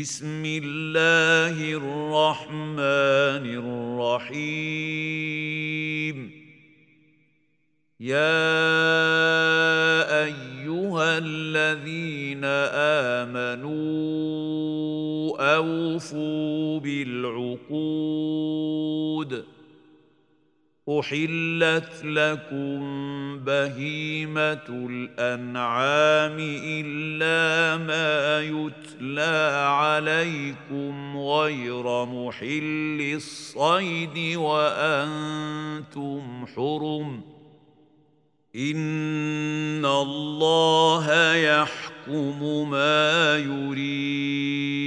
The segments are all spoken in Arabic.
بسم الله الرحمن الرحيم. يا أيها الذين آمنوا أوفوا بالعقود. احلت لكم بهيمه الانعام الا ما يتلى عليكم غير محل الصيد وأنتم حرم ان الله يحكم ما يريد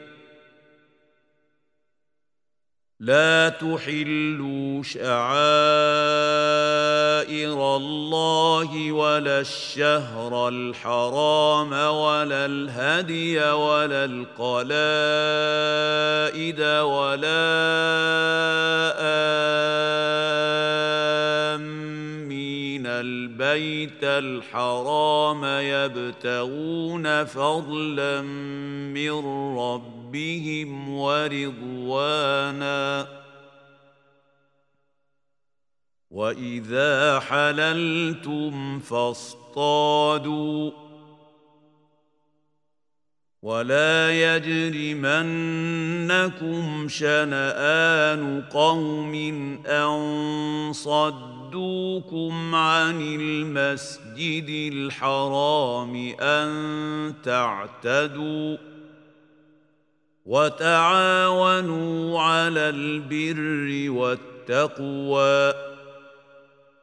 لا تحلوا شعائر الله ولا الشهر الحرام ولا الهدي ولا القلائد ولا آمين البيت الحرام يبتغون فضلا من ربهم ورضوانا. وإذا حللتم فاصطادوا. ولا يجرمنكم شنآن قوم أن صدوكم عن المسجد الحرام أن تعتدوا وتعاونوا على البر والتقوى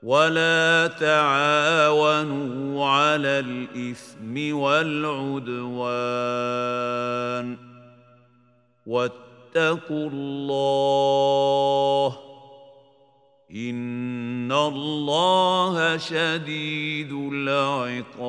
ولا تعاونوا على الإثم والعدوان واتقوا الله ان الله شديد العقاب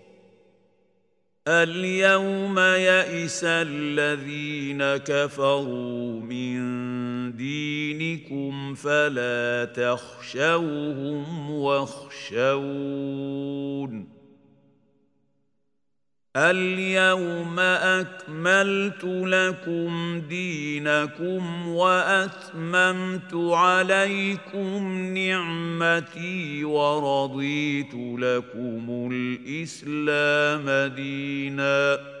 اليوم يئس الذين كفروا من دينكم فلا تخشوهم واخشون. اليوم أكملت لكم دينكم وأتممت عليكم نعمتي ورضيت لكم الإسلام دينا.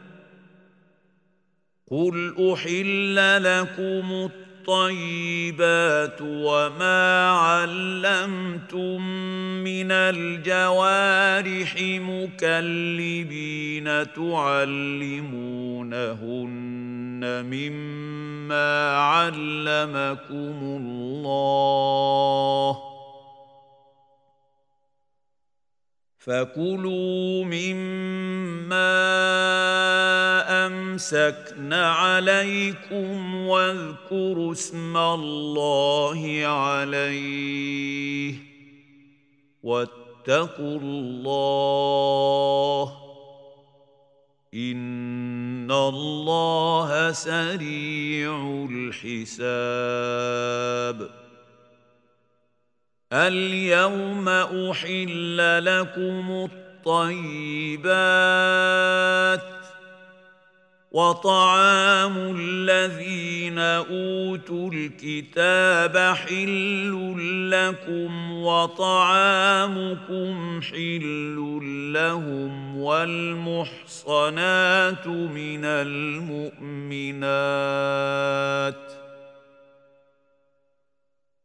قل أحل لكم الطيبات وما علمتم من الجوارح مكلبين تعلمونهن مما علمكم الله فكلوا مما امسكن عليكم واذكروا اسم الله عليه واتقوا الله ان الله سريع الحساب اليوم أحل لكم الطيبات وطعام الذين أوتوا الكتاب حل لكم وطعامكم حل لهم والمحصنات من المؤمنات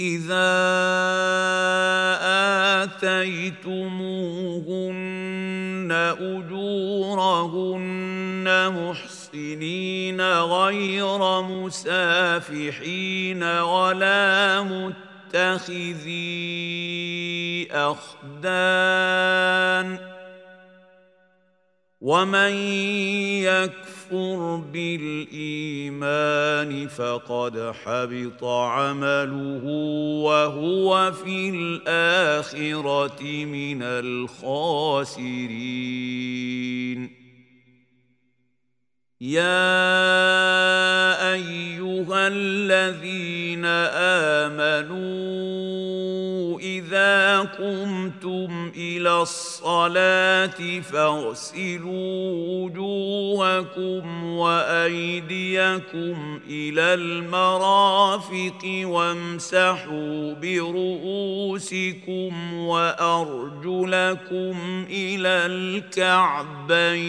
إذا آتيتموهن أجورهن محسنين غير مسافحين ولا متخذي أخدان ومن يكفر بالايمان فقد حبط عمله وهو في الاخره من الخاسرين يا ايها الذين امنوا اذا قمتم إلى الصلاه فاغسلوا وجوهكم وايديكم إلى المرافق وامسحوا برؤوسكم وارجلكم إلى الكعبين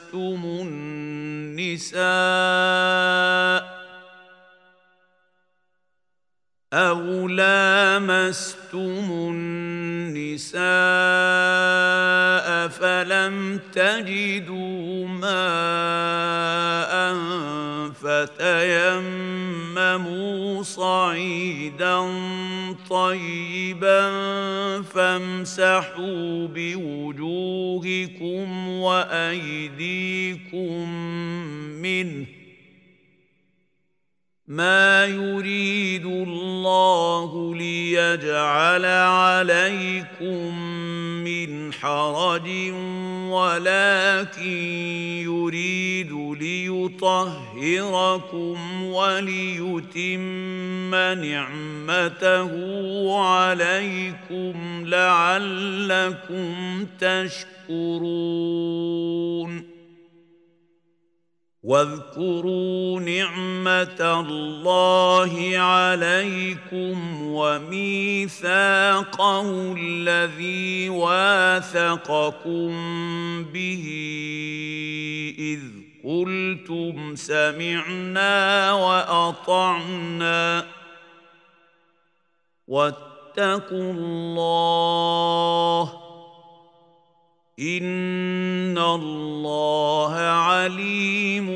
لامستم النساء أو لامستم النساء فلم تجدوا ماء فتيمموا صعيدا طيبا فامسحوا بوجوهكم وأيديكم منه. ما يريد الله ليجعل عليكم من حرج ولكن يريد ليطهركم وليتم نعمته عليكم لعلكم تشكرون واذكروا نعمة الله عليكم وميثاقه الذي واثقكم به إذ قلتم سمعنا وأطعنا واتقوا الله ان الله عليم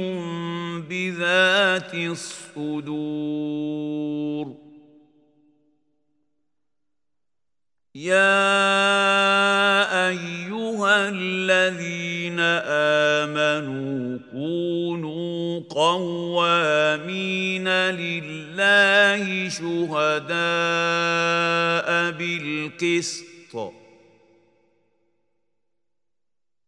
بذات الصدور يا ايها الذين امنوا كونوا قوامين لله شهداء بالقسط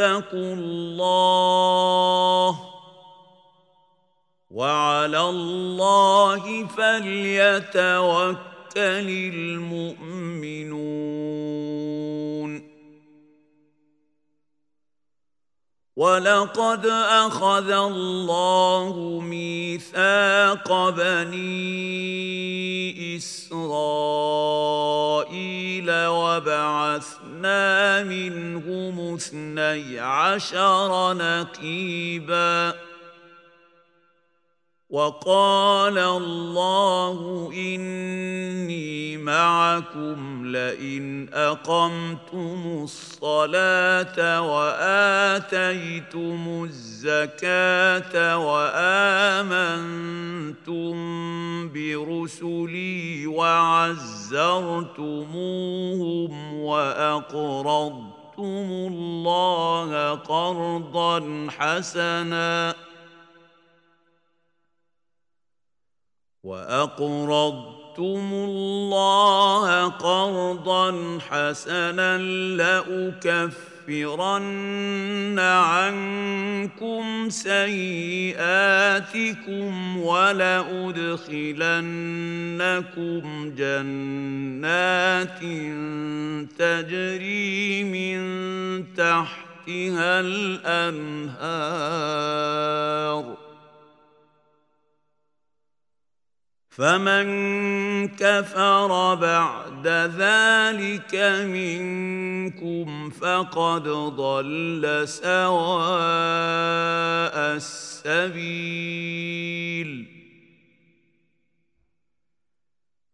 واتقوا الله وعلى الله فليتوكل المؤمنون ولقد اخذ الله ميثاق بني اسرائيل وبعثنا منهم اثني عشر نقيباً وقال الله إني معكم لئن أقمتم الصلاة وآتيتم الزكاة وآمنتم برسلي وعزرتموهم وأقرضتم الله قرضا حسنا وأقرضتم الله قرضا حسنا لأكفرن عنكم سيئاتكم ولأدخلنكم جنات تجري من تحتها الأنهار فمن كفر بعد ذلك منكم فقد ضل سواء السبيل.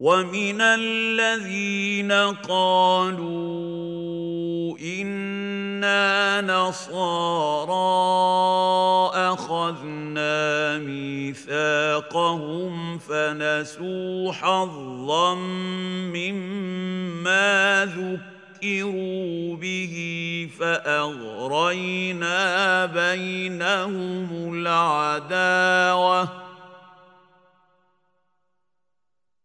ومن الذين قالوا أنا نصارى اخذنا ميثاقهم فنسوا حظا مما ذكروا به فاغرينا بينهم العداوه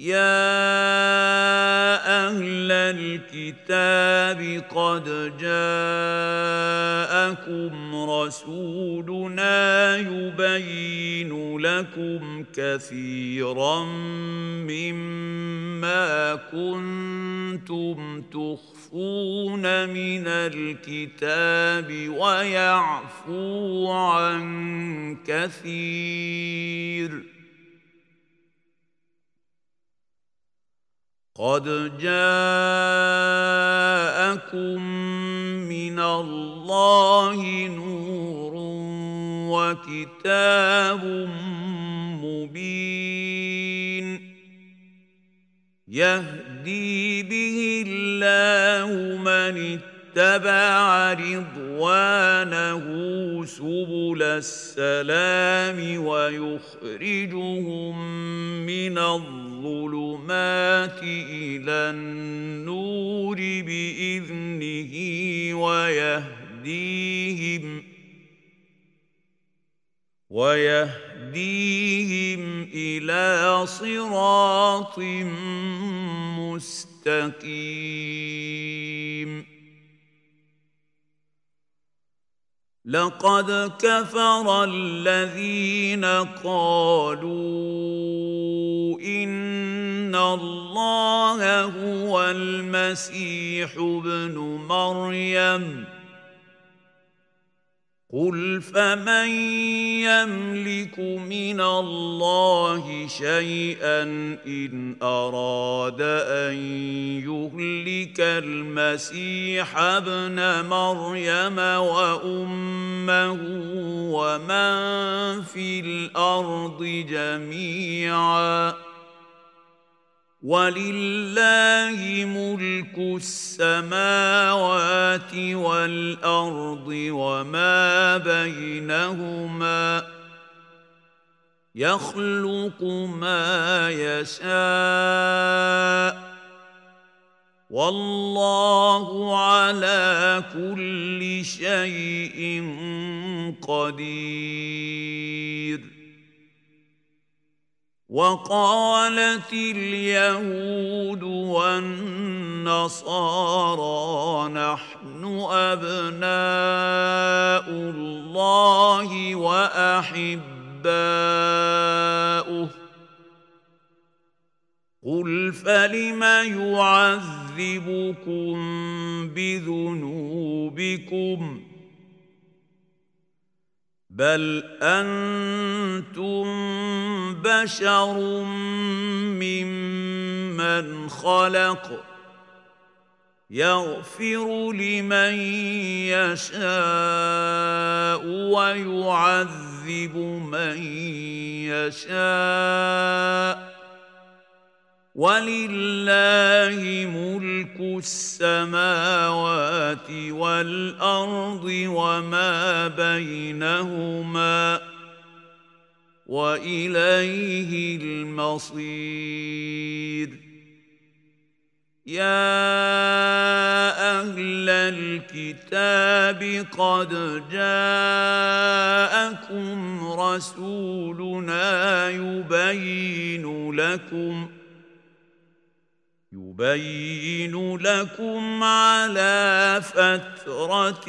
يا أهل الكتاب قد جاءكم رسولنا يبين لكم كثيرا مما كنتم تخفون من الكتاب ويعفو عن كثير قد جاءكم من الله نور وكتاب مبين يهدي به الله من اتبع رضوانه سبل السلام ويخرجهم من الظلمات إلى النور بإذنه ويهديهم ويهديهم إلى صراط مستقيم لقد كفر الذين قالوا إن الله هو المسيح ابن مريم. قل فمن يملك من الله شيئا ان اراد ان يهلك المسيح ابن مريم وامه ومن في الأرض جميعا ولله ملك السماوات والأرض وما بينهما يخلق ما يشاء والله على كل شيء قدير وقالت اليهود والنصارى نحن أبناء الله وأحباؤه. قل فلم يعذبكم بذنوبكم؟ بل أنتم بشر ممن خلق يغفر لمن يشاء ويعذب من يشاء ولله ملك السماوات والأرض وما بينهما وإليه المصير. يا أهل الكتاب قد جاءكم رسولنا يبين لكم يبين لكم على فترة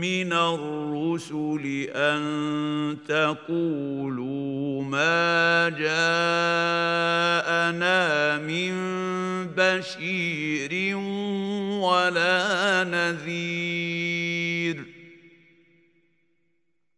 من الرسل أن تقولوا ما جاءنا من بشير ولا نذير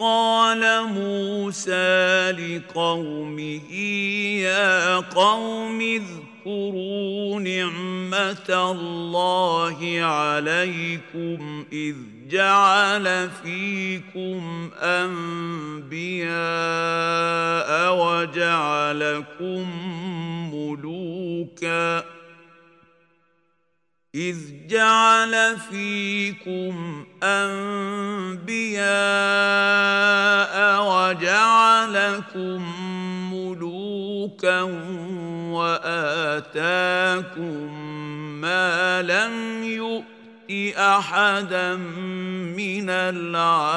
قال موسى لقومه يا قوم اذكروا نعمة الله عليكم إذ جعل فيكم أنبياء وجعلكم ملوكا إذ جعل فيكم أنبياء وجعلكم ملوكا وآتاكم ما لم يؤت أحدا من العالمين.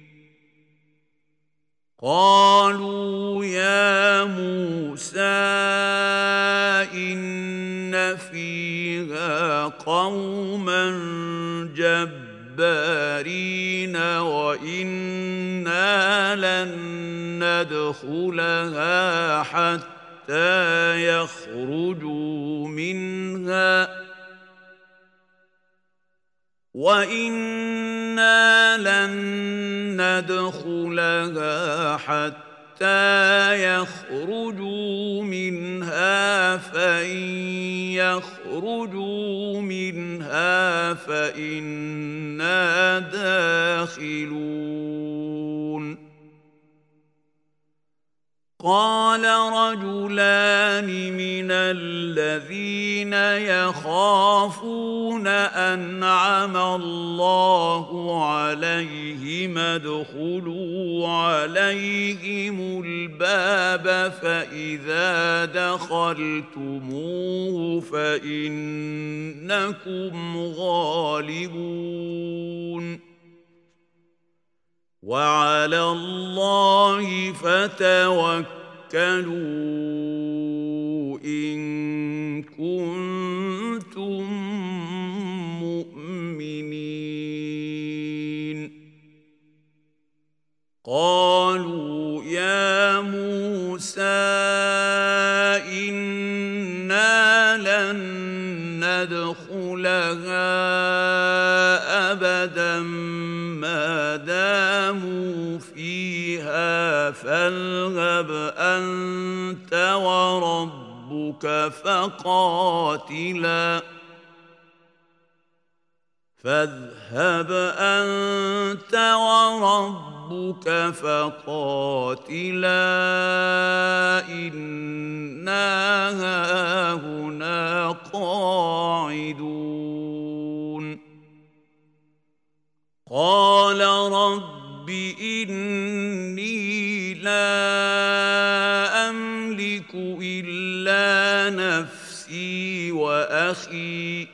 قالوا يا موسى إن فيها قوما جبارين وإنا لن ندخلها حتى يخرجوا منها وإنا لن ندخلها حتى يخرجوا منها فإن يخرجوا منها فإنا داخلون قال رجلان من الذين يخافون أنعم الله عليهم ادخلوا عليهم الباب فإذا دخلتموه فإنكم غالبون وعلى الله فتوكلوا إن كنتم مؤمنين. قالوا يا موسى إنا لن ندخلها أبدا داموا فيها فاذهب أنت وربك فقاتلا. فاذهب أنت وربك فقاتلا. إنا هاهنا قاعدون. قال رب إني لا أملك إلا نفسي وأخي.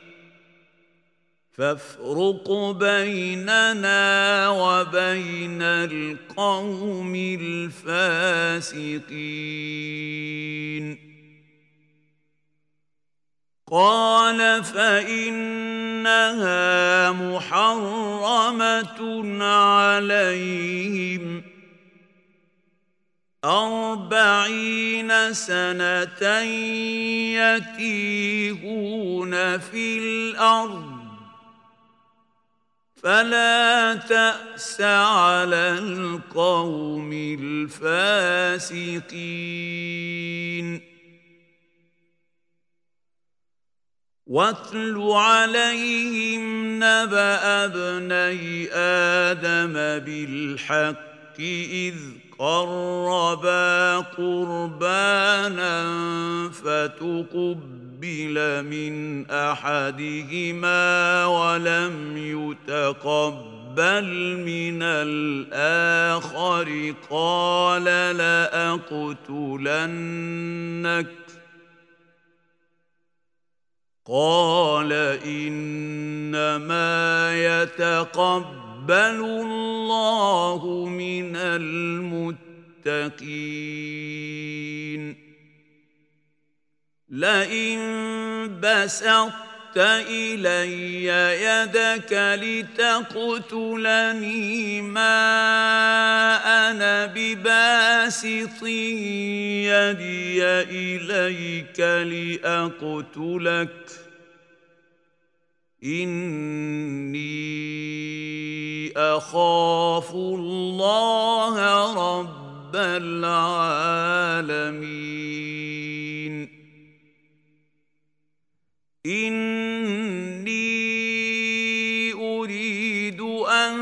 فافرق بيننا وبين القوم الفاسقين. قال فإنها محرمة عليهم. أربعين سنة يتيهون في الأرض. فلا تأس على القوم الفاسقين. واتل عليهم نبأ ابني آدم بالحق إذ قربا قربانا فتقبل من أحدهما ولم يتقبل من الآخر. قال لأقتلنك قال إنما يتقبل الله من المتقين. لئن بسطت إلي يدك لتقتلني ما أنا بباسط يدي إليك لأقتلك. إني أخاف الله رب العالمين. إني أريد أن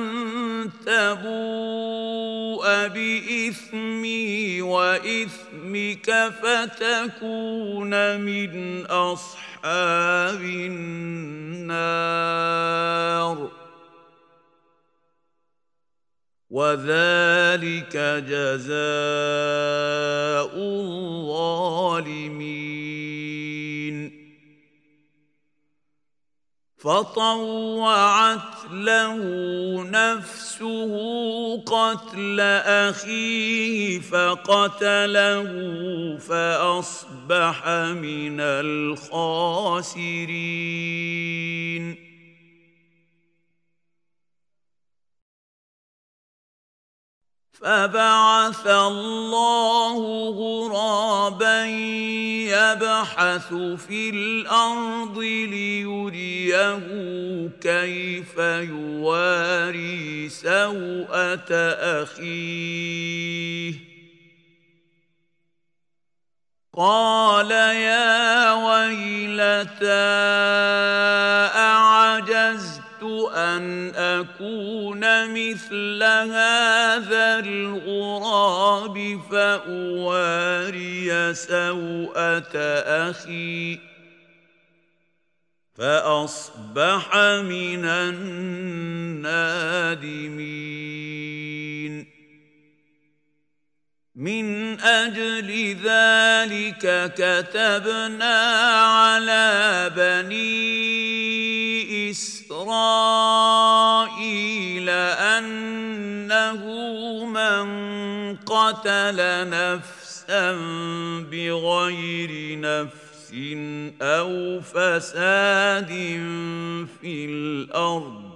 تبوء بإثمي وإثمك فتكون من أصحاب أصحاب النار. وذلك جزاء الظالمين. فطوعت له نفسه قتل أخيه فقتله فأصبح من الخاسرين. فبعث الله غرابا يبحث في الأرض ليريه كيف يواري سوءة أخيه. قال يا ويلتى أعجزت أن أكون مثل هذا الغراب فأواري سوءة أخي فأصبح من النادمين. من أجل ذلك كتبنا على بني إسرائيل أنه من قتل نفسا بغير نفس أو فساد في الأرض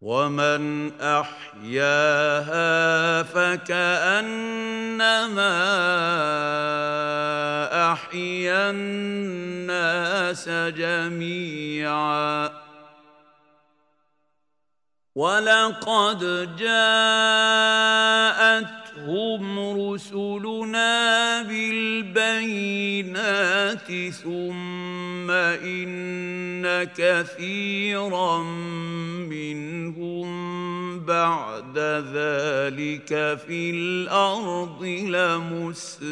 ومن احياها فكانما احيا الناس جميعا ولقد جاءتهم رسلنا بالبينات ثم إن كثيرا منهم بعد ذلك في الأرض لمسرفون.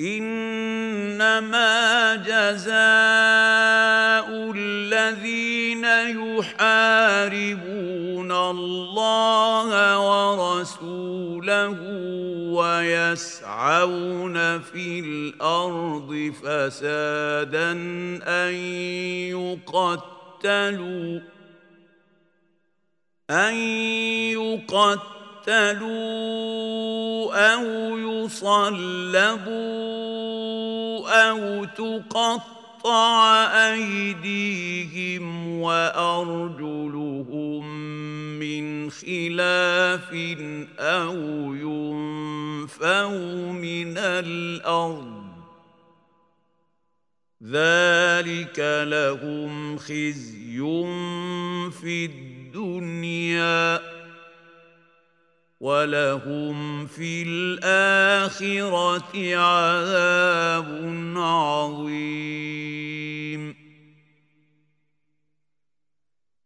إنما جزاء الذين يحاربون الله ورسوله ويسعون في الأرض فسادا أن يقتلوا أن يقتلوا أو يصلبوا أو تقطع أيديهم وأرجلهم من خلاف أو ينفوا من الأرض. ذلك لهم خزي في الدنيا. ولهم في الآخرة عذاب عظيم.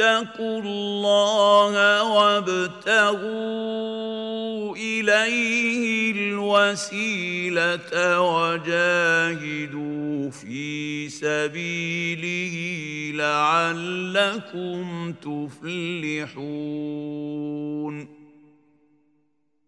اتقوا الله وابتغوا إليه الوسيلة وجاهدوا في سبيله لعلكم تفلحون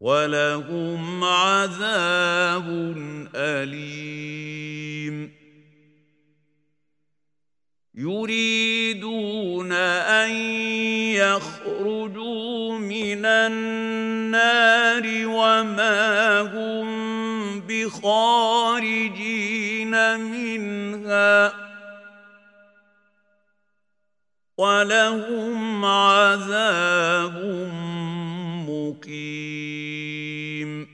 ولهم عذاب أليم. يريدون أن يخرجوا من النار وما هم بخارجين منها. ولهم عذاب مقيم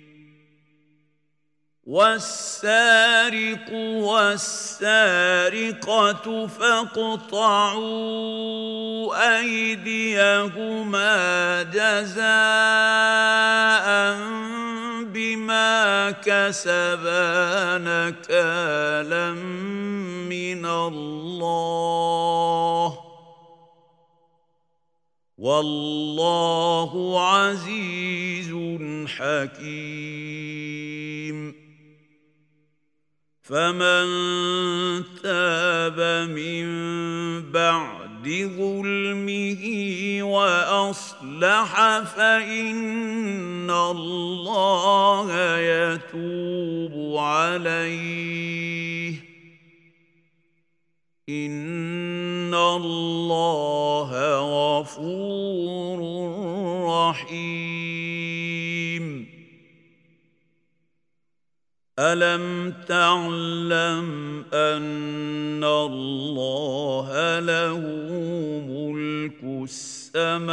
والسارق والسارقة فاقطعوا أيديهما جزاء بما كسبا نكالا من الله. والله عزيز حكيم. فمن تاب من بعد ظلمه وأصلح فإن الله يتوب عليه. ان الله غفور رحيم. الم تعلم ان الله له ملك السماوات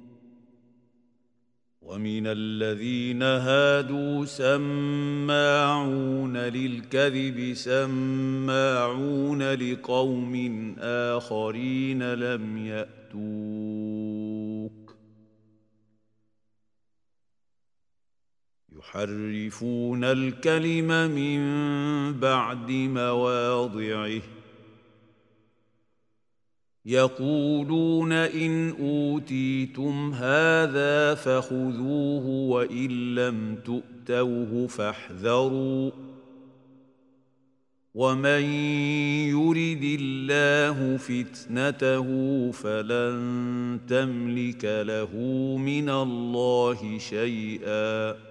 ومن الذين هادوا سماعون للكذب سماعون لقوم آخرين لم يأتوك. يحرفون الكلم من بعد مواضعه. يقولون إن أوتيتم هذا فخذوه وإن لم تؤتوه فاحذروا. ومن يرد الله فتنته فلن تملك له من الله شيئا.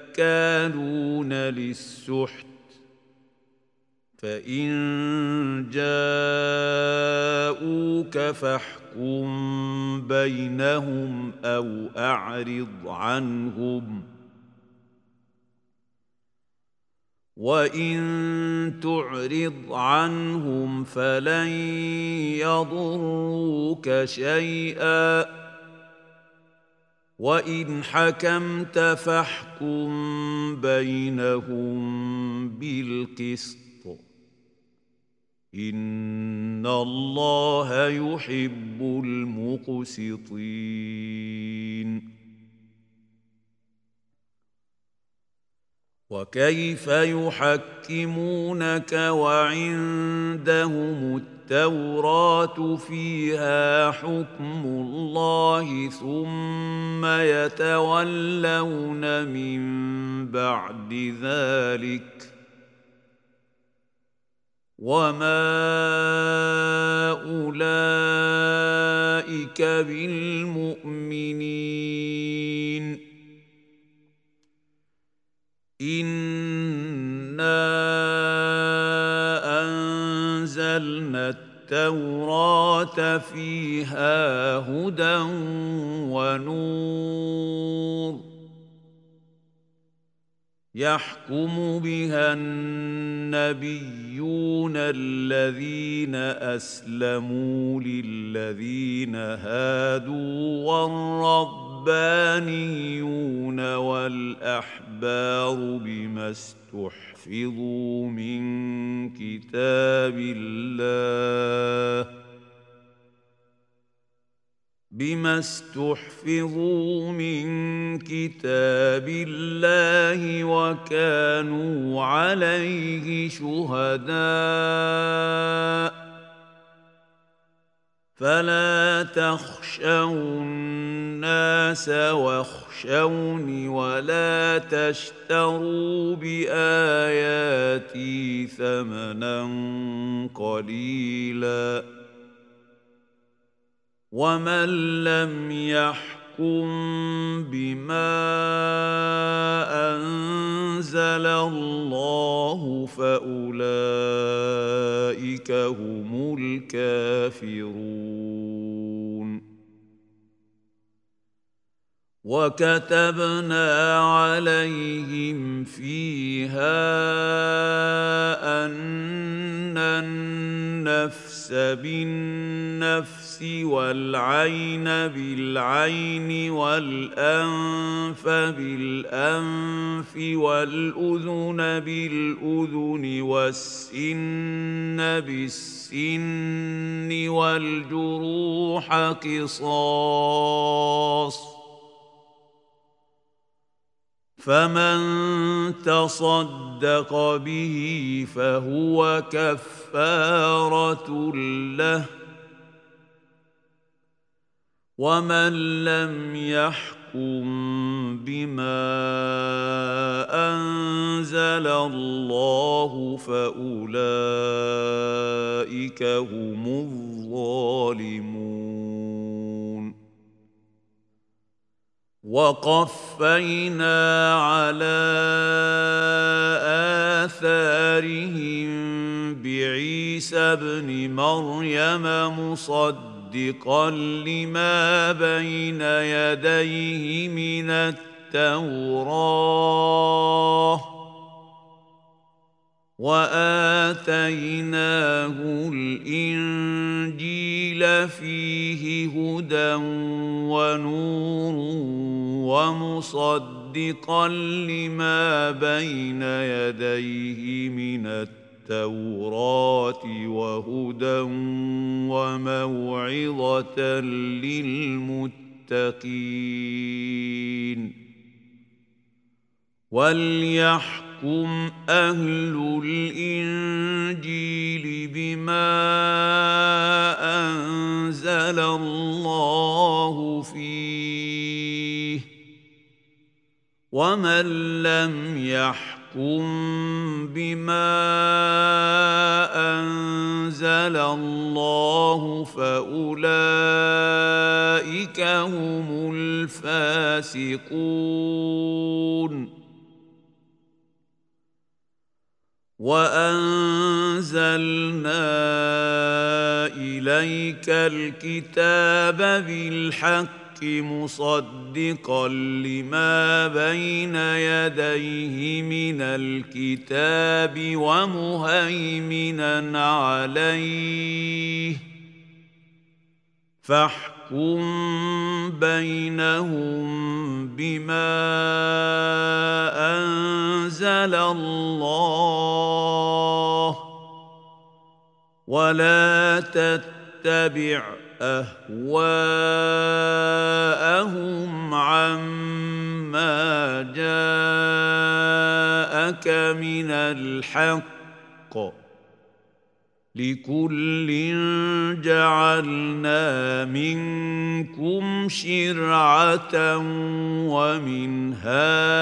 أكالون للسحت فإن جاءوك فاحكم بينهم أو أعرض عنهم. وإن تعرض عنهم فلن يضروك شيئا. وان حكمت فاحكم بينهم بالقسط ان الله يحب المقسطين وكيف يحكمونك وعندهم التوراة فيها حكم الله ثم يتولون من بعد ذلك وما أولئك بالمؤمنين انا انزلنا التوراه فيها هدى ونور يحكم بها النبيون الذين أسلموا للذين هادوا والربانيون والأحبار بما استحفظوا من كتاب الله بما استحفظوا من كتاب الله وكانوا عليه شهداء فلا تخشوا الناس واخشوني ولا تشتروا باياتي ثمنا قليلا ومن لم يحكم بما انزل الله فاولئك هم الكافرون وكتبنا عليهم فيها ان النفس بالنفس والعين بالعين والأنف بالأنف والأذن بالأذن والسن بالسن والجروح قصاص فمن تصدق به فهو كفارة له ومن لم يحكم بما انزل الله فاولئك هم الظالمون وقفينا على آثارهم بعيسى ابن مريم مصدقا لما بين يديه من التوراة وآتيناه الإنجيل فيه هدى ونور ومصدقا لما بين يديه من التوراة وهدى وموعظة للمتقين. وليحكم أهل الانجيل بما انزل الله فيه ومن لم يحكم بما انزل الله فاولئك هم الفاسقون وانزلنا اليك الكتاب بالحق مصدقا لما بين يديه من الكتاب ومهيمنا عليه. فاحكم بينهم بما أنزل الله. ولا تتبع أهواءهم عما جاءك من الحق لكل جعلنا منكم شرعة ومنهاجا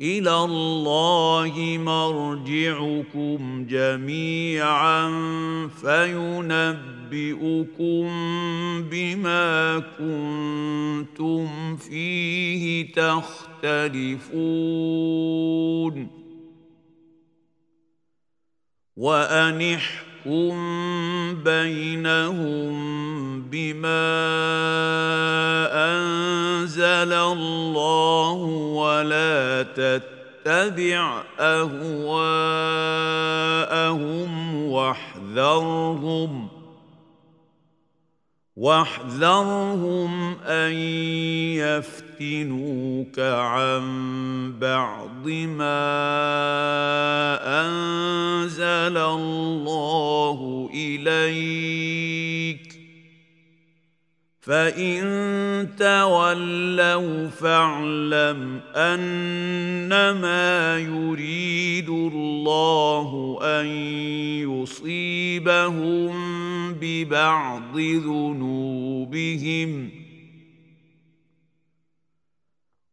إلى الله مرجعكم جميعا فينبئكم بما كنتم فيه تختلفون. وأن احكم بينهم بما انزل الله ولا تتبع اهواءهم واحذرهم واحذرهم أن يفتنوك عن بعض ما أنزل الله إليك فان تولوا فاعلم انما يريد الله ان يصيبهم ببعض ذنوبهم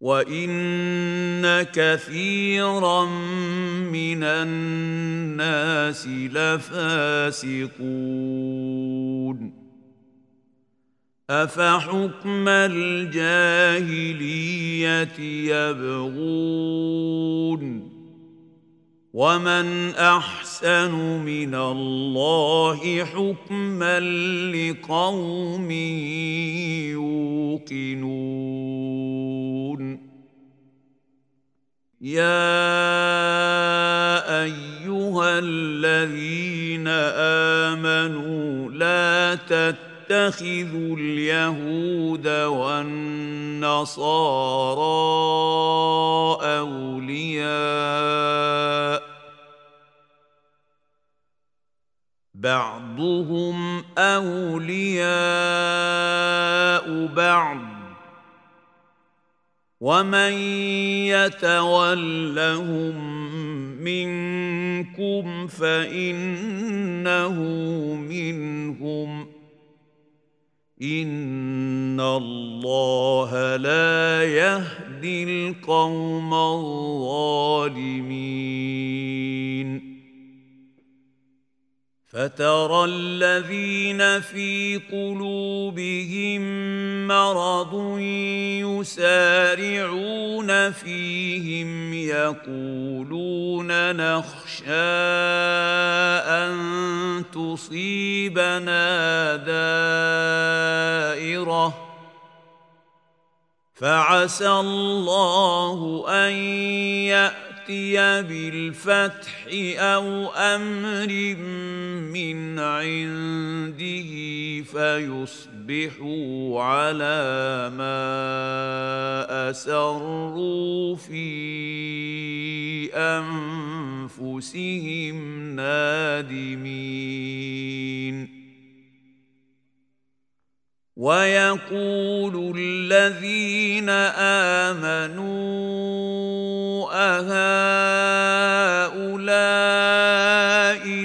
وان كثيرا من الناس لفاسقون أفحكم الجاهلية يبغون ومن أحسن من الله حكما لقوم يوقنون يا أيها الذين آمنوا لا تتبعوا تتخذوا اليهود والنصارى أولياء. بعضهم أولياء بعض. ومن يتولهم منكم فإنه منهم. ان الله لا يهدي القوم الظالمين فترى الذين في قلوبهم مرض يسارعون فيهم يقولون نخشى أن تصيبنا دائرة. فعسى الله أن يأتي ياتي بالفتح أو أمر من عنده فيصبحوا على ما اسروا في انفسهم نادمين ويقول الذين آمنوا أهؤلاء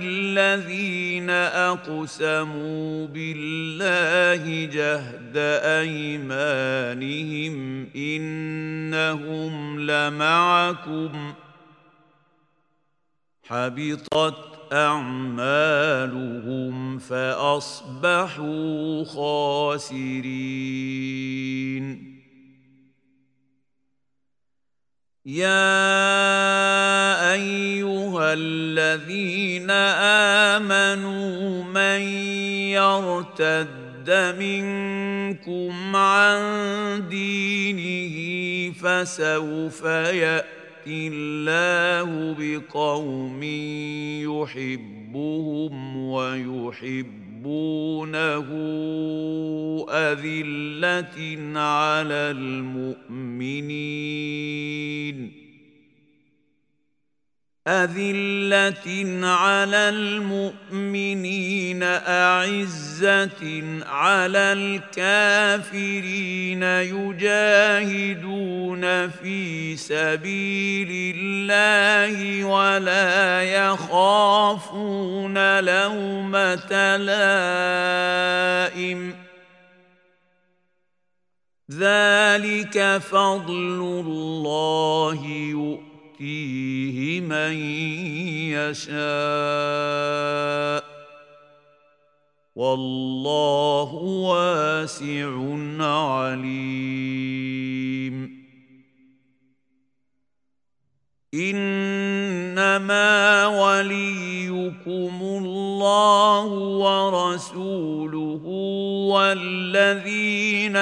الذين أقسموا بالله جهد أيمانهم إنهم لمعكم حبطت أعمالهم فأصبحوا خاسرين. يا أيها الذين آمنوا من يرتد منكم عن دينه فسوف ياتي الله بقوم يحبهم ويحبونه أذلة على المؤمنين. أذلة على المؤمنين أعزة على الكافرين يجاهدون في سبيل الله ولا يخافون لومة لائم. ذلك فضل الله يؤمن. يؤتيه من يشاء. والله واسع عليم. إنما وليكم الله ورسوله والذين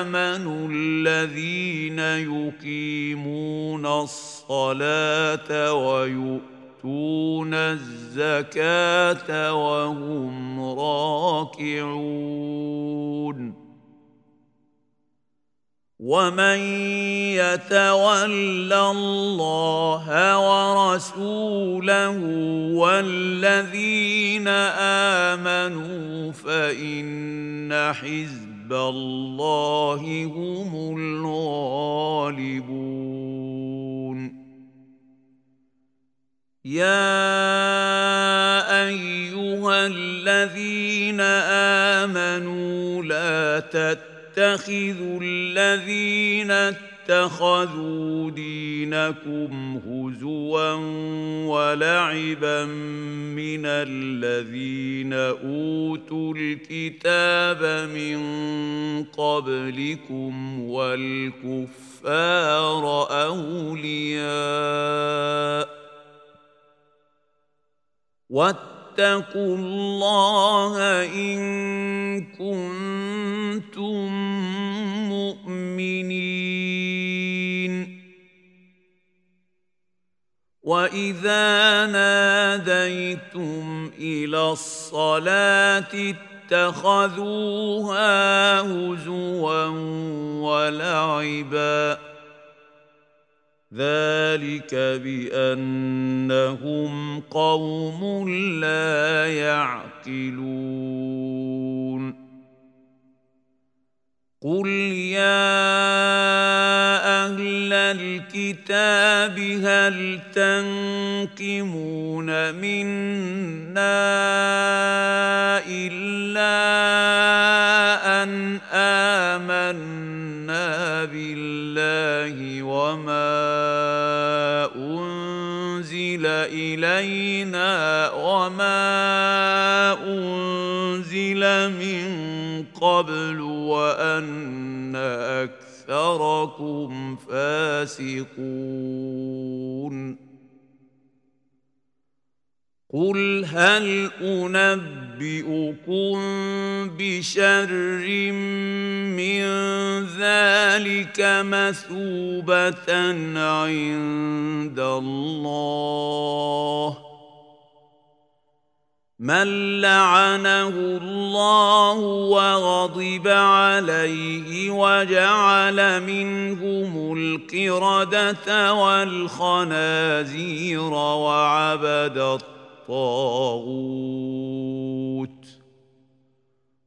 آمنوا الذين يقيمون الصلاه ويؤتون الزكاة وهم راكعون. ومن يتول الله ورسوله والذين امنوا فان حزب الله هم الغالبون. يا ايها الذين امنوا لا تتخذوا الذين اتخذوا دينكم هزوا ولعبا من الذين اوتوا الكتاب من قبلكم والكفار اولياء واتقوا الله إن كنتم مؤمنين. وإذا ناديتم إلى الصلاة اتخذوها هزوا ولعبا. ذلك بأنهم قوم لا يعقلون. قل يا الكتاب هل تنقمون منا إلا أن آمنا بالله وما إلينا وما أنزل من قبل وأن أكثركم فاسقون. قل هل انبئكم بشر من ذلك مثوبه عند الله من لعنه الله وغضب عليه وجعل منهم القرده والخنازير وعبد الطاغوت.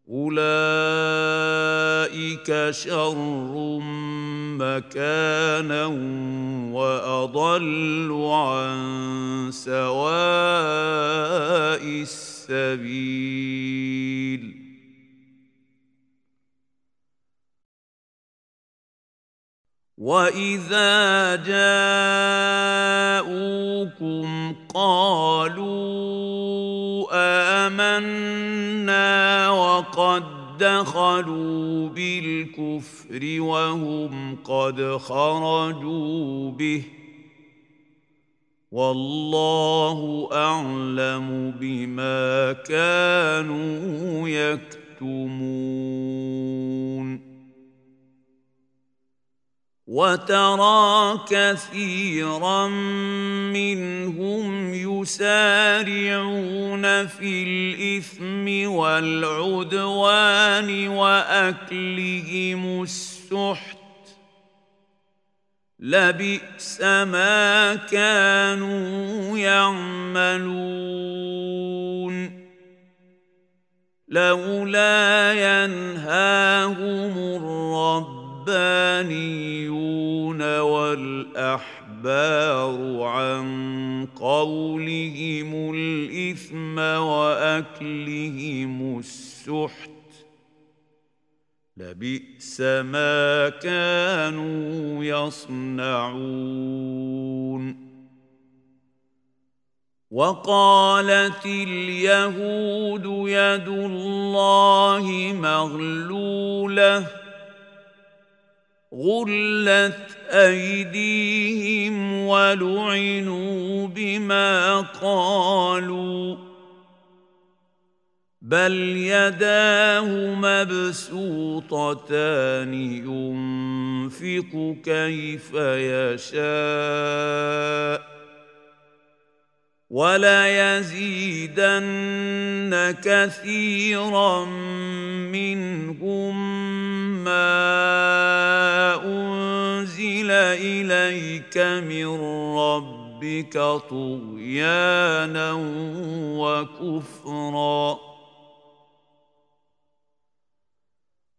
أولئك شر مكانا وأضل عن سواء السبيل. واذا جاءوكم قالوا امنا وقد دخلوا بالكفر وهم قد خرجوا به والله اعلم بما كانوا يكتمون وترى كثيرا منهم يسارعون في الإثم والعدوان وأكلهم السحت. لبئس ما كانوا يعملون. لولا ينهاهم الرب الربانيون والاحبار عن قولهم الاثم واكلهم السحت لبئس ما كانوا يصنعون. وقالت اليهود يد الله مغلوله غلت ايديهم ولعنوا بما قالوا بل يداه مبسوطتان ينفق كيف يشاء وليزيدن كثيرا منهم ما أنزل إليك من ربك طغيانا وكفرا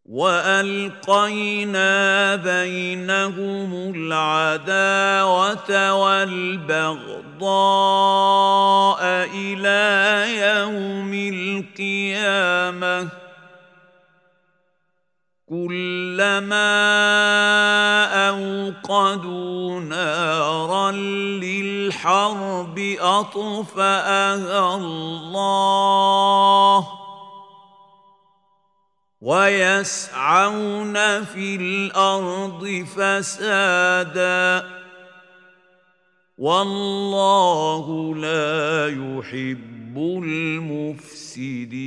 وألقينا بينهم العداوة والبغضاء إلى يوم القيامة كلما أوقدوا نارا للحرب أطفأها الله ويسعون في الأرض فسادا والله لا يحب المفسدين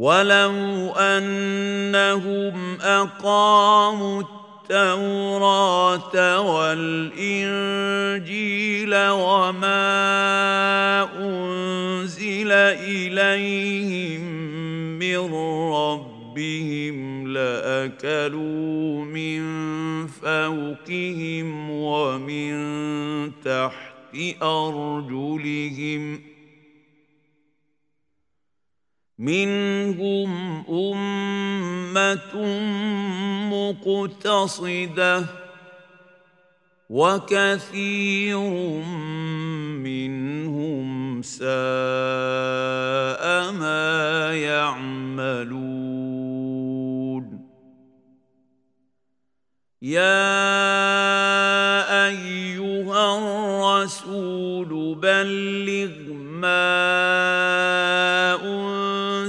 ولو انهم اقاموا التوراه والانجيل وما انزل اليهم من ربهم لاكلوا من فوقهم ومن تحت ارجلهم منهم أمة مقتصدة وكثير منهم ساء ما يعملون. يا أيها الرسول بلغ ما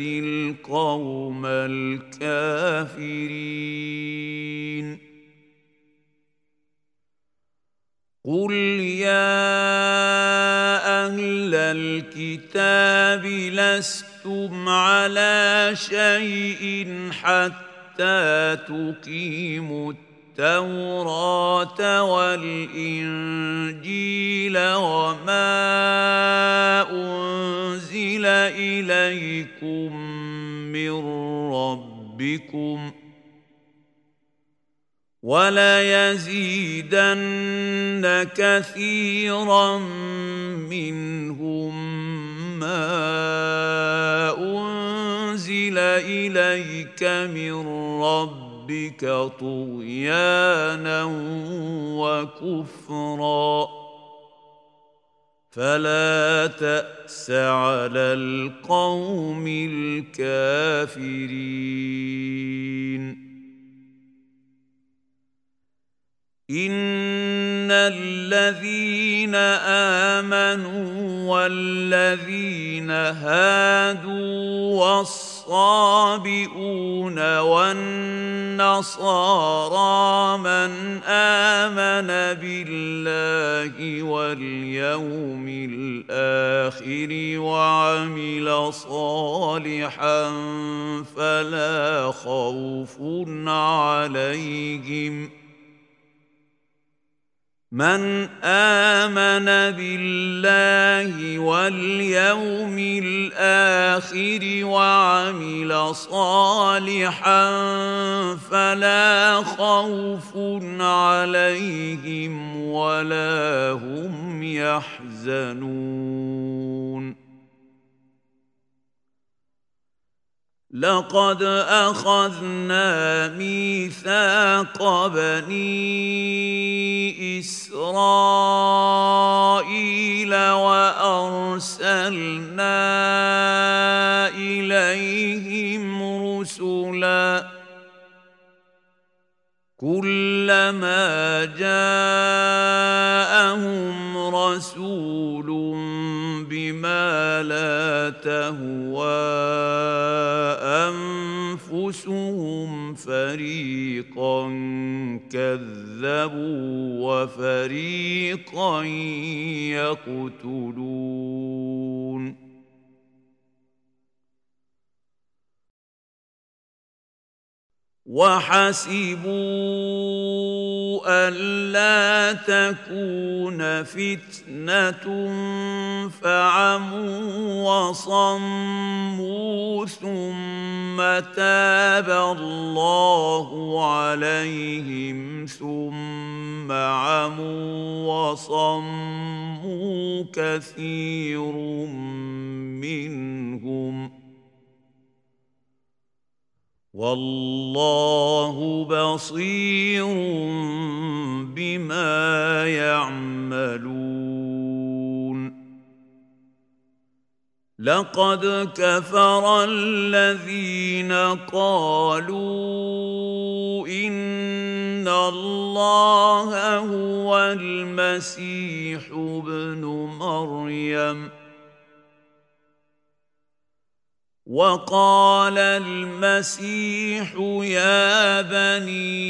يهدي القوم الكافرين. قل يا أهل الكتاب لستم على شيء حتى تقيموا التوراة والإنجيل وما أنزل إليكم من ربكم وليزيدن كثيرا منهم ما أنزل إليك من ربك ربك طغيانا وكفرا. فلا تأس على القوم الكافرين. ان الذين امنوا والذين هادوا والصالحين الصابئون والنصارى من آمن بالله واليوم الآخر وعمل صالحا فلا خوف عليهم ۖ من آمن بالله واليوم الآخر وعمل صالحا فلا خوف عليهم ولا هم يحزنون. لقد أخذنا ميثاق بني إسرائيل وأرسلنا إليهم رسلا. كلما جاءهم رسول بما لا تهوى أنفسهم فريقا كذبوا وفريقا يقتلون. وحسبوا ألا تكون فتنة فعموا وصموا ثم تاب الله عليهم ثم عموا وصموا كثير منهم ۖ والله بصير بما يعملون. لقد كفر الذين قالوا إن الله هو المسيح ابن مريم. وقال المسيح يا بني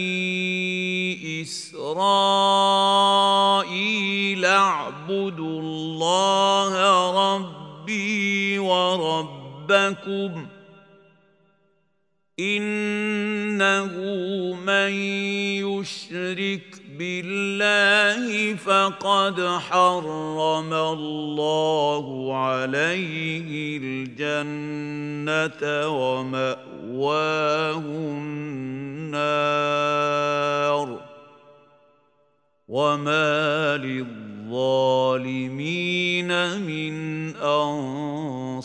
إسرائيل اعبدوا الله ربي وربكم إنه من يشرك بالله فقد حرم الله عليه الجنة ومأواه النار وما للظالمين من أنصار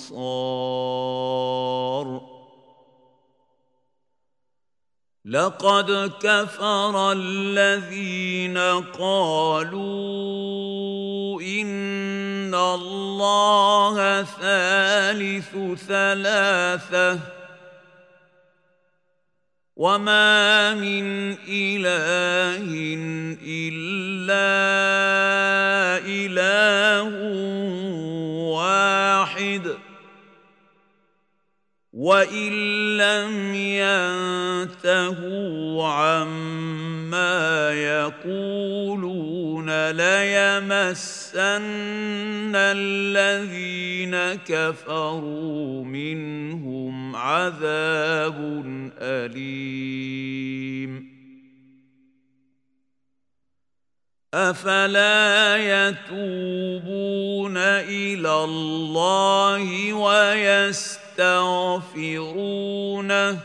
لقد كفر الذين قالوا إن الله ثالث ثلاثة وما من إله إلا إله واحد. وان لم ينتهوا عما يقولون ليمسن الذين كفروا منهم عذاب اليم افلا يتوبون إلى الله ويستغفرونه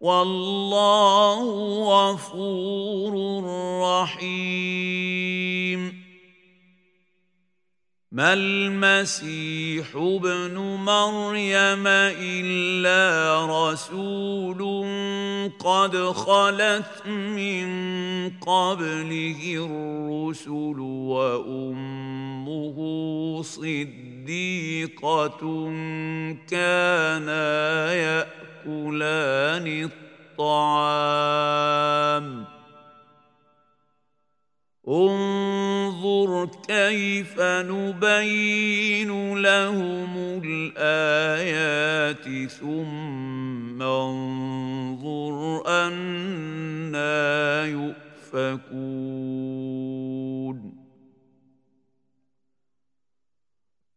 والله غفور رحيم. ما المسيح ابن مريم إلا رسول قد خلت من قبله الرسل وأمه صديقة كانا يأكلان الطعام. انظر كيف نبين لهم الآيات ثم انظر أنا يؤفكون.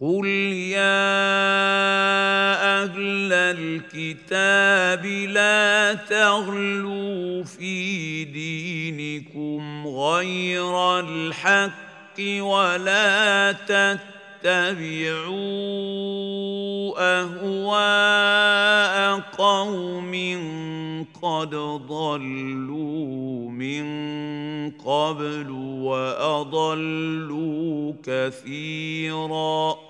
قل يا أهل الكتاب لا تغلوا في دينكم غير الحق ولا تتبعوا اهواء قوم قد ضلوا من قبل واضلوا كثيرا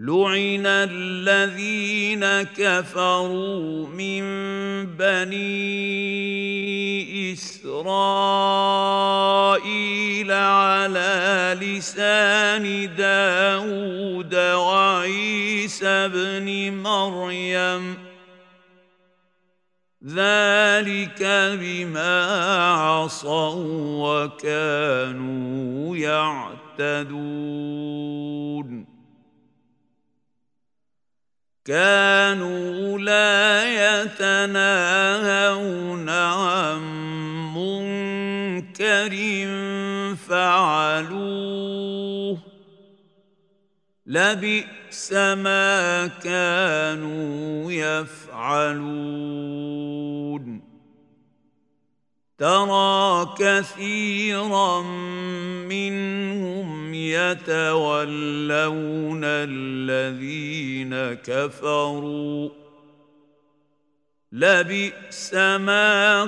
لعن الذين كفروا من بني اسرائيل على لسان داود وعيسى بن مريم ذلك بما عصوا وكانوا يعتدون كانوا لا يتناهون عن منكر فعلوه. لبئس ما كانوا يفعلون. ترى كثيرا منهم يتولون الذين كفروا. لبئس ما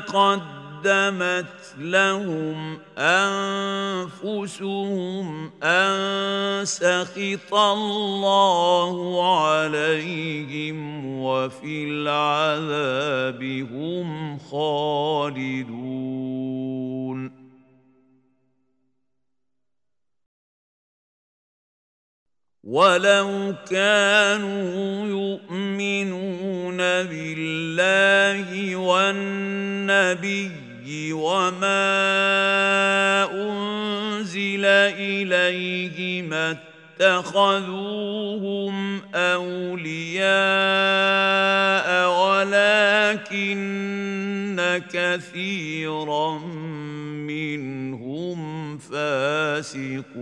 قدمت لهم أنفسهم أن سخط الله عليهم وفي العذاب هم خالدون. ولو كانوا يؤمنون بالله والنبي وما انزل اليه ما اتخذوهم اولياء ولكن كثيرا منهم فاسقون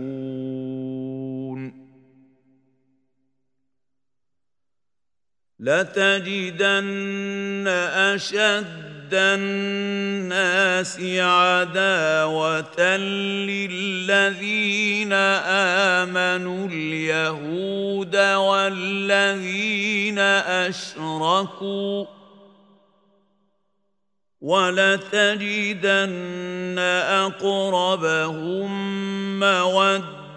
لتجدن اشد الناس عداوة للذين آمنوا اليهود والذين أشركوا ولتجدن أقربهم مودة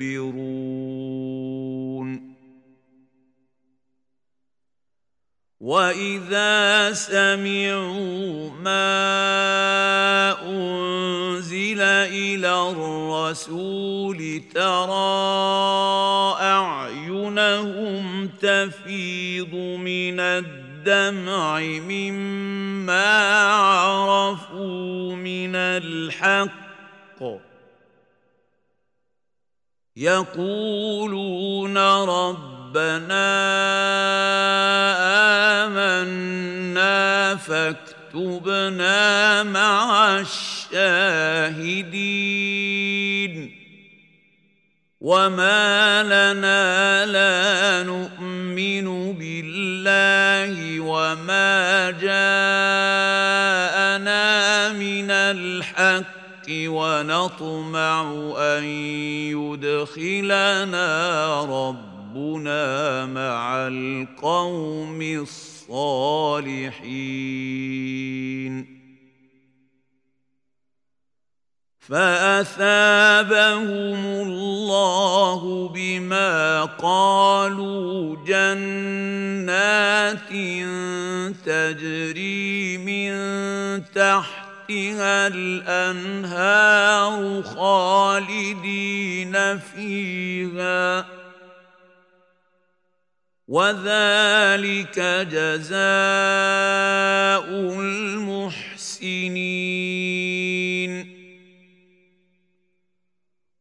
يستكبرون. وإذا سمعوا ما أنزل إلى الرسول ترى أعينهم تفيض من الدمع مما عرفوا من الحق يقولون ربنا آمنا فاكتبنا مع الشاهدين وما لنا لا نؤمن بالله وما جاءنا من الحق ونطمع أن يدخلنا ربنا مع القوم الصالحين. فأثابهم الله بما قالوا جنات تجري من تحت تحتها الأنهار خالدين فيها. وذلك جزاء المحسنين.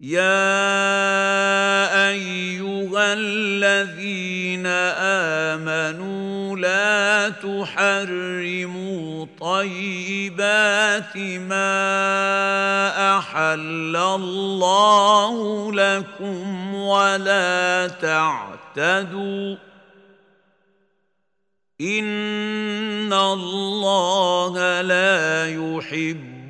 يا ايها الذين امنوا لا تحرموا طيبات ما احل الله لكم ولا تعتدوا ان الله لا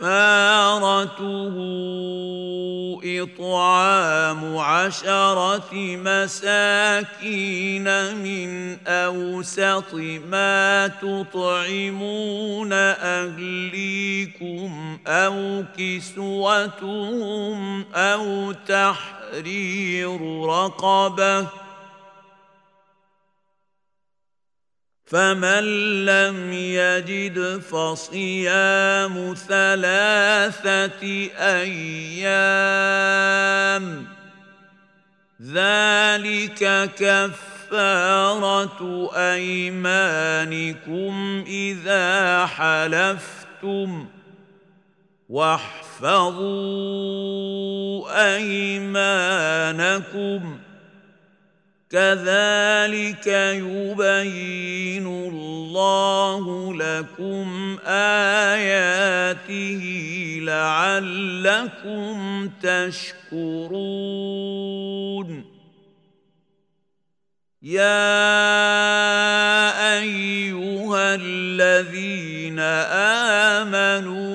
فكفارته إطعام عشرة مساكين من أوسط ما تطعمون أهليكم أو كسوتهم أو تحرير رقبة فمن لم يجد فصيام ثلاثة أيام ذلك كفارة أيمانكم إذا حلفتم واحفظوا أيمانكم كذلك يبين الله لكم آياته لعلكم تشكرون. يا أيها الذين آمنوا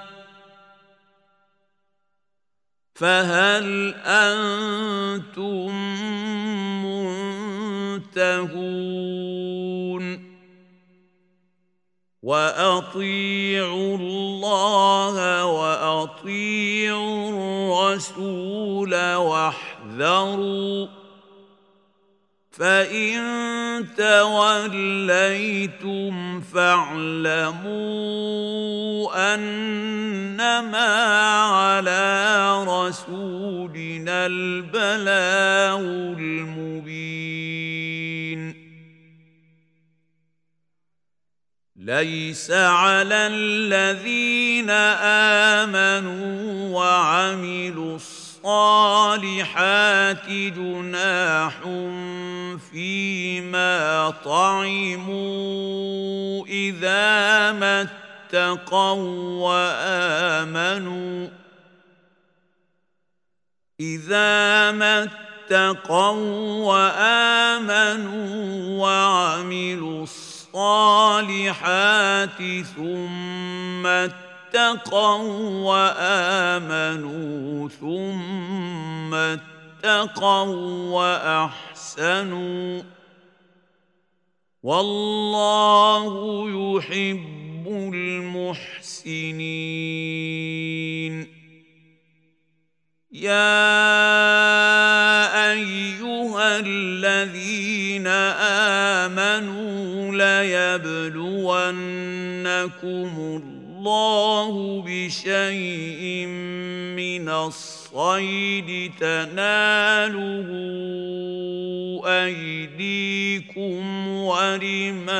فهل أنتم منتهون؟ وأطيعوا الله وأطيعوا الرسول واحذروا فان توليتم فاعلموا انما على رسولنا البلاغ المبين ليس على الذين امنوا وعملوا الصالحات جناح فيما طعموا إذا ما اتقوا وآمنوا إذا ما اتقوا وآمنوا وعملوا الصالحات ثم اتقوا وآمنوا ثم اتقوا وأحسنوا والله يحب المحسنين. يا أيها الذين آمنوا ليبلونكم الله بشيء من الصيد تناله أيديكم ورماحكم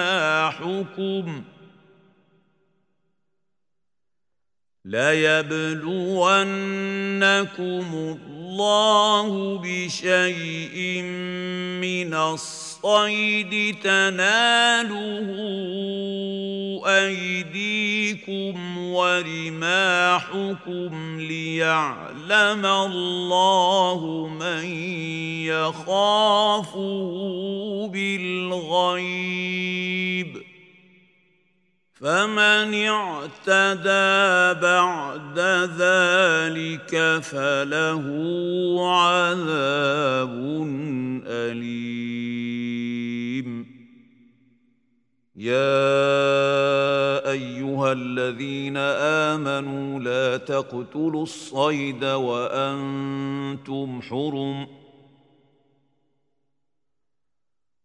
ليبلونكم الله بشيء من الصيد تناله أيديكم ورماحكم ليعلم الله من يخافه بالغيب. فمن اعتدى بعد ذلك فله عذاب أليم. يا أيها الذين آمنوا لا تقتلوا الصيد وأنتم حرم.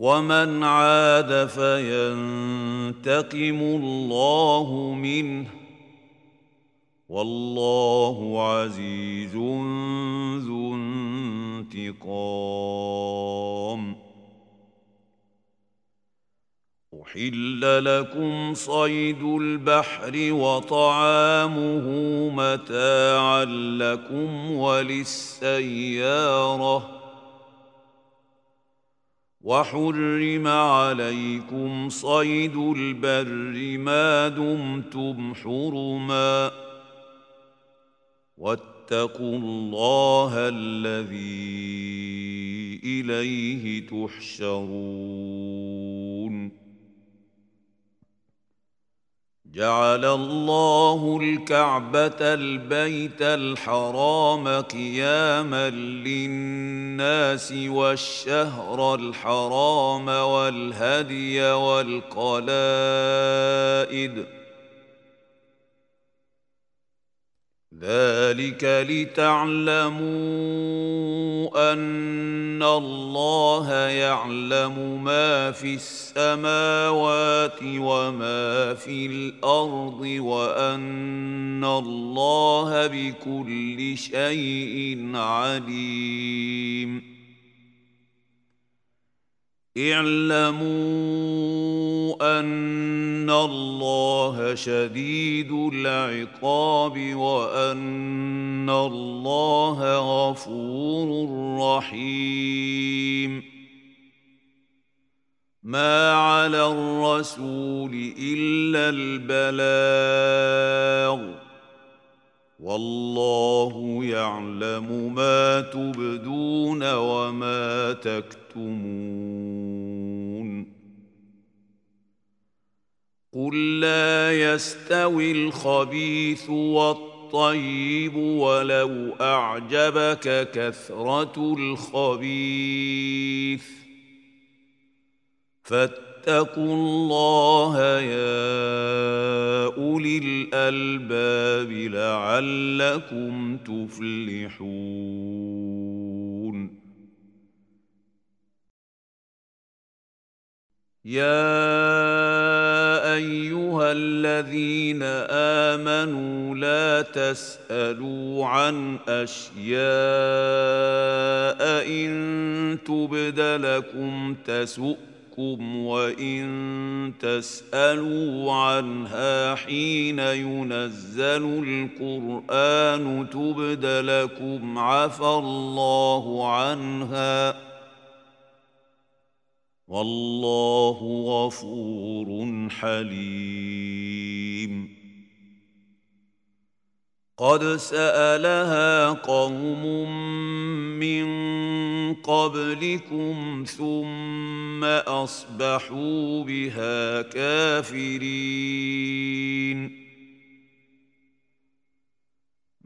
ومن عاد فينتقم الله منه والله عزيز ذو انتقام. أحل لكم صيد البحر وطعامه متاعا لكم وللسيارة وحرم عليكم صيد البر ما دمتم حرما واتقوا الله الذي إليه تحشرون جعل الله الكعبة البيت الحرام قياما للناس والشهر الحرام والهدي والقلائد ذلك لتعلموا أن الله يعلم ما في السماوات وما في الأرض وأن الله بكل شيء عليم. اعلموا أن الله شديد العقاب وأن الله غفور رحيم. ما على الرسول إلا البلاغ. والله يعلم ما تبدون وما تكتمون. قل لا يستوي الخبيث والطيب ولو أعجبك كثرة الخبيث. فاتقوا الله يا الألباب لعلكم تفلحون. يا أيها الذين آمنوا لا تسألوا عن أشياء إن تبد لكم تسؤ ربكم وإن تسألوا عنها حين ينزل القرآن تبد لكم عفى الله عنها والله غفور حليم. قد سألها قوم من قبلكم ثم أصبحوا بها كافرين.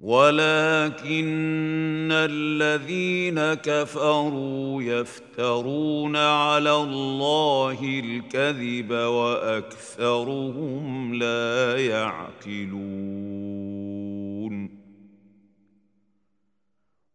ولكن الذين كفروا يفترون على الله الكذب وأكثرهم لا يعقلون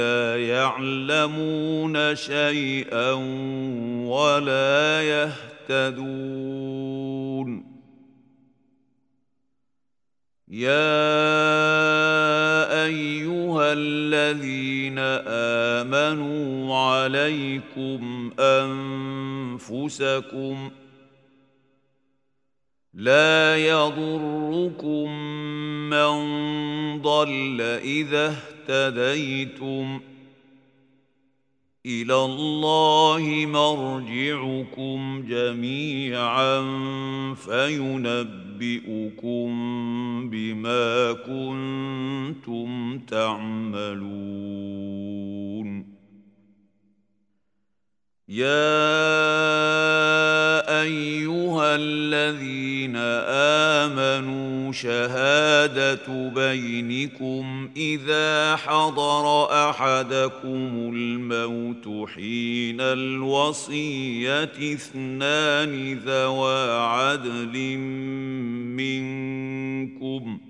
لا يعلمون شيئا ولا يهتدون. يا أيها الذين آمنوا عليكم أنفسكم لا يضركم من ضل إذا اهتديتم. إلى الله مرجعكم جميعا فينبئكم بما كنتم تعملون. يا ايها الذين امنوا شهاده بينكم اذا حضر احدكم الموت حين الوصيه اثنان ذوى عدل منكم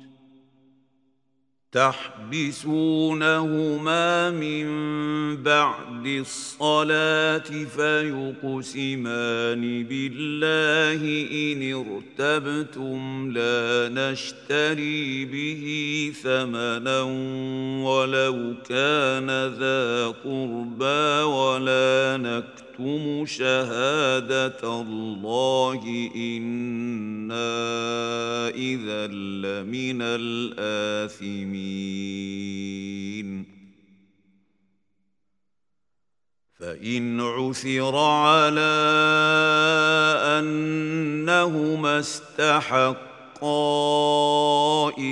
تحبسونهما من بعد الصلاة فيقسمان بالله إن ارتبتم لا نشتري به ثمنا ولو كان ذا قربى ولا نكتب نكتم شهادة الله إنا إذا لمن الآثمين. فإن عثر على أنهما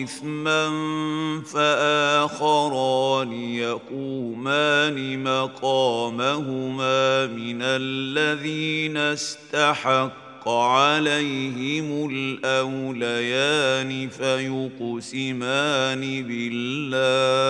إثما فآخران يقومان مقامهما من الذين استحق عليهم الأوليان فيقسمان بالله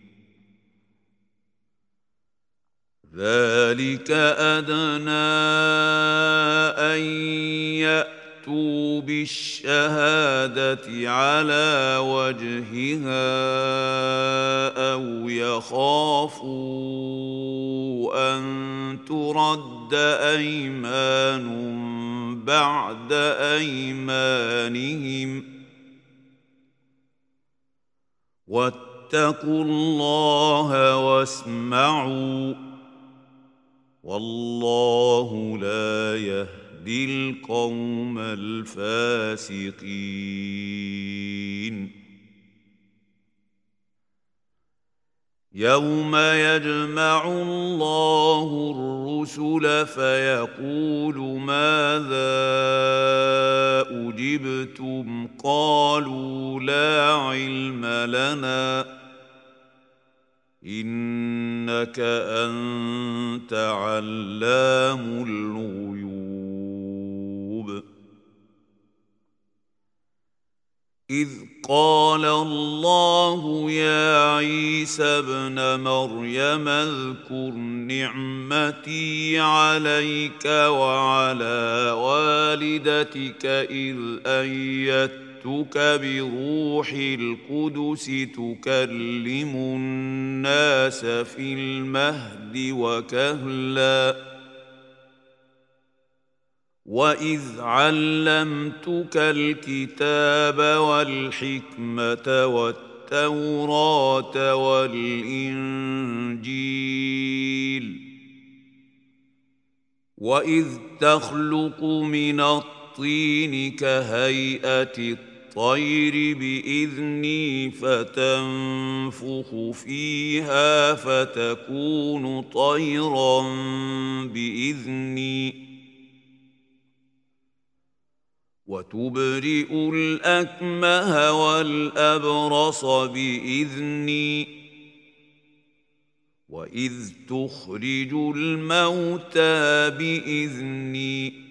ذلك أدنى أن يأتوا بالشهادة على وجهها أو يخافوا أن ترد أيمان بعد أيمانهم. واتقوا الله واسمعوا. والله لا يهدي القوم الفاسقين. يوم يجمع الله الرسل فيقول ماذا أجبتم؟ قالوا لا علم لنا. إنك أنت علام الغيوب. إذ قال الله يا عيسى ابن مريم اذكر نعمتي عليك وعلى والدتك إذ ايدتك بروح القدس تكلم الناس في المهد وكهلاً. واذ علمتك الكتاب والحكمه والتوراه والانجيل. واذ تخلق من الطين كهيئه الطير بإذني فتنفخ فيها فتكون طيرا بإذني. وتبرئ الأكمه والأبرص بإذني. وإذ تخرج الموتى بإذني.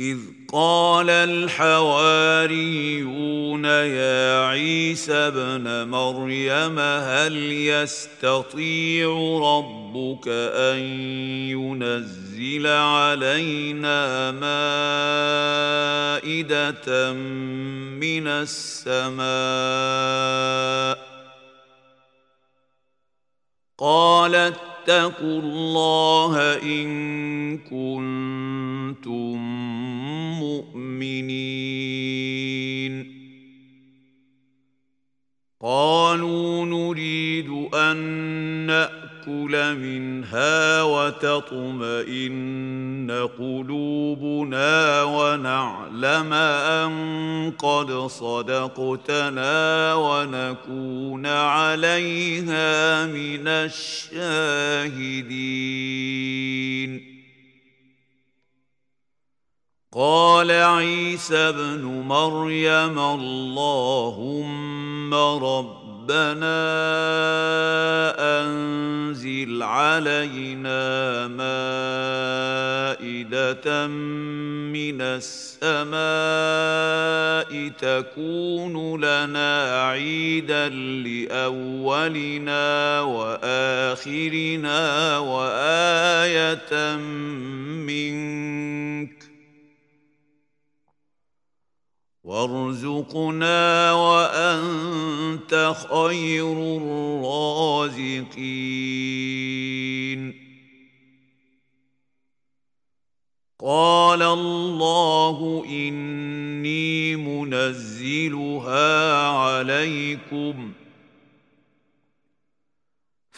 إذ قال الحواريون يا عيسى ابن مريم هل يستطيع ربك أن ينزل علينا مائدة من السماء قال اتقوا الله إن كنتم مؤمنين. قالوا نريد أن ناكل منها وتطمئن قلوبنا ونعلم أن قد صدقتنا ونكون عليها من الشاهدين. قال عيسى ابن مريم اللهم ربنا أنزل علينا مائدة من السماء تكون لنا عيدا لأولنا وآخرنا وآية منك وارزقنا وأنت خير الرازقين. قال الله إني منزلها عليكم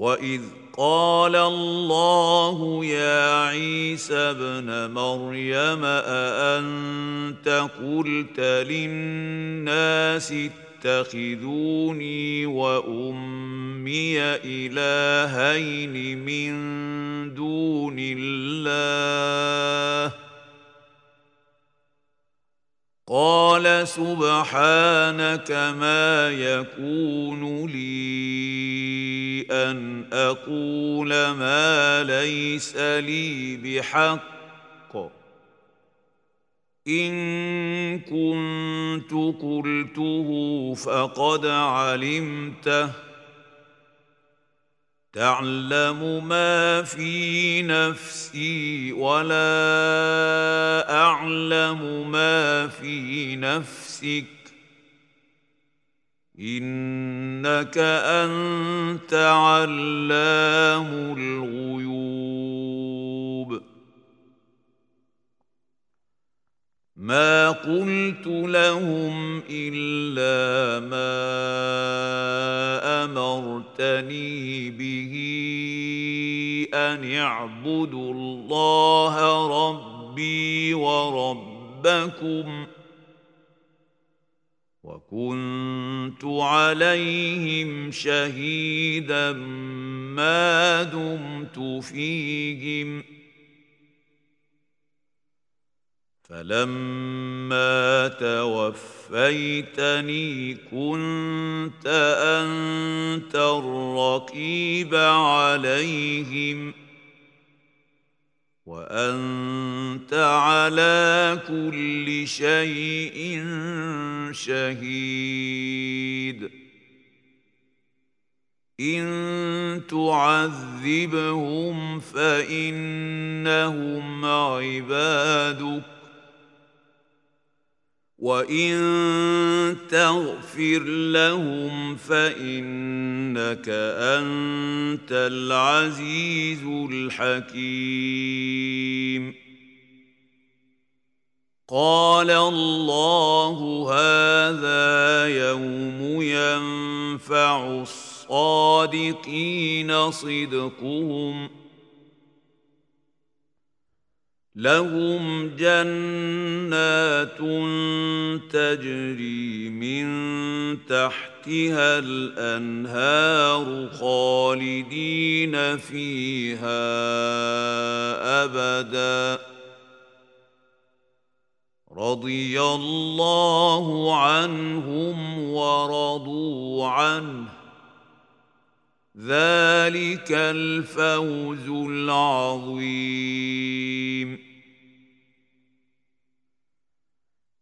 واذ قال الله يا عيسى ابن مريم اانت قلت للناس اتخذوني وامي الهين من دون الله قال سبحانك ما يكون لي أن أقول ما ليس لي بحق. إن كنت قلته فقد علمته. تعلم ما في نفسي ولا أعلم ما في نفسك. إنك أنت علام الغيوب. ما قلت لهم إلا ما أمرتني به أن اعبدوا الله ربي وربكم وكنت عليهم شهيدا ما دمت فيهم فلما توفيتني كنت أنت الرقيب عليهم وأنت على كل شيء شهيد. إن تعذبهم فإنهم عبادك. وان تغفر لهم فانك انت العزيز الحكيم قال الله هذا يوم ينفع الصادقين صدقهم ۖ لهم جنات تجري من تحتها الأنهار خالدين فيها أبدا. رضي الله عنهم ورضوا عنه. ذلك الفوز العظيم.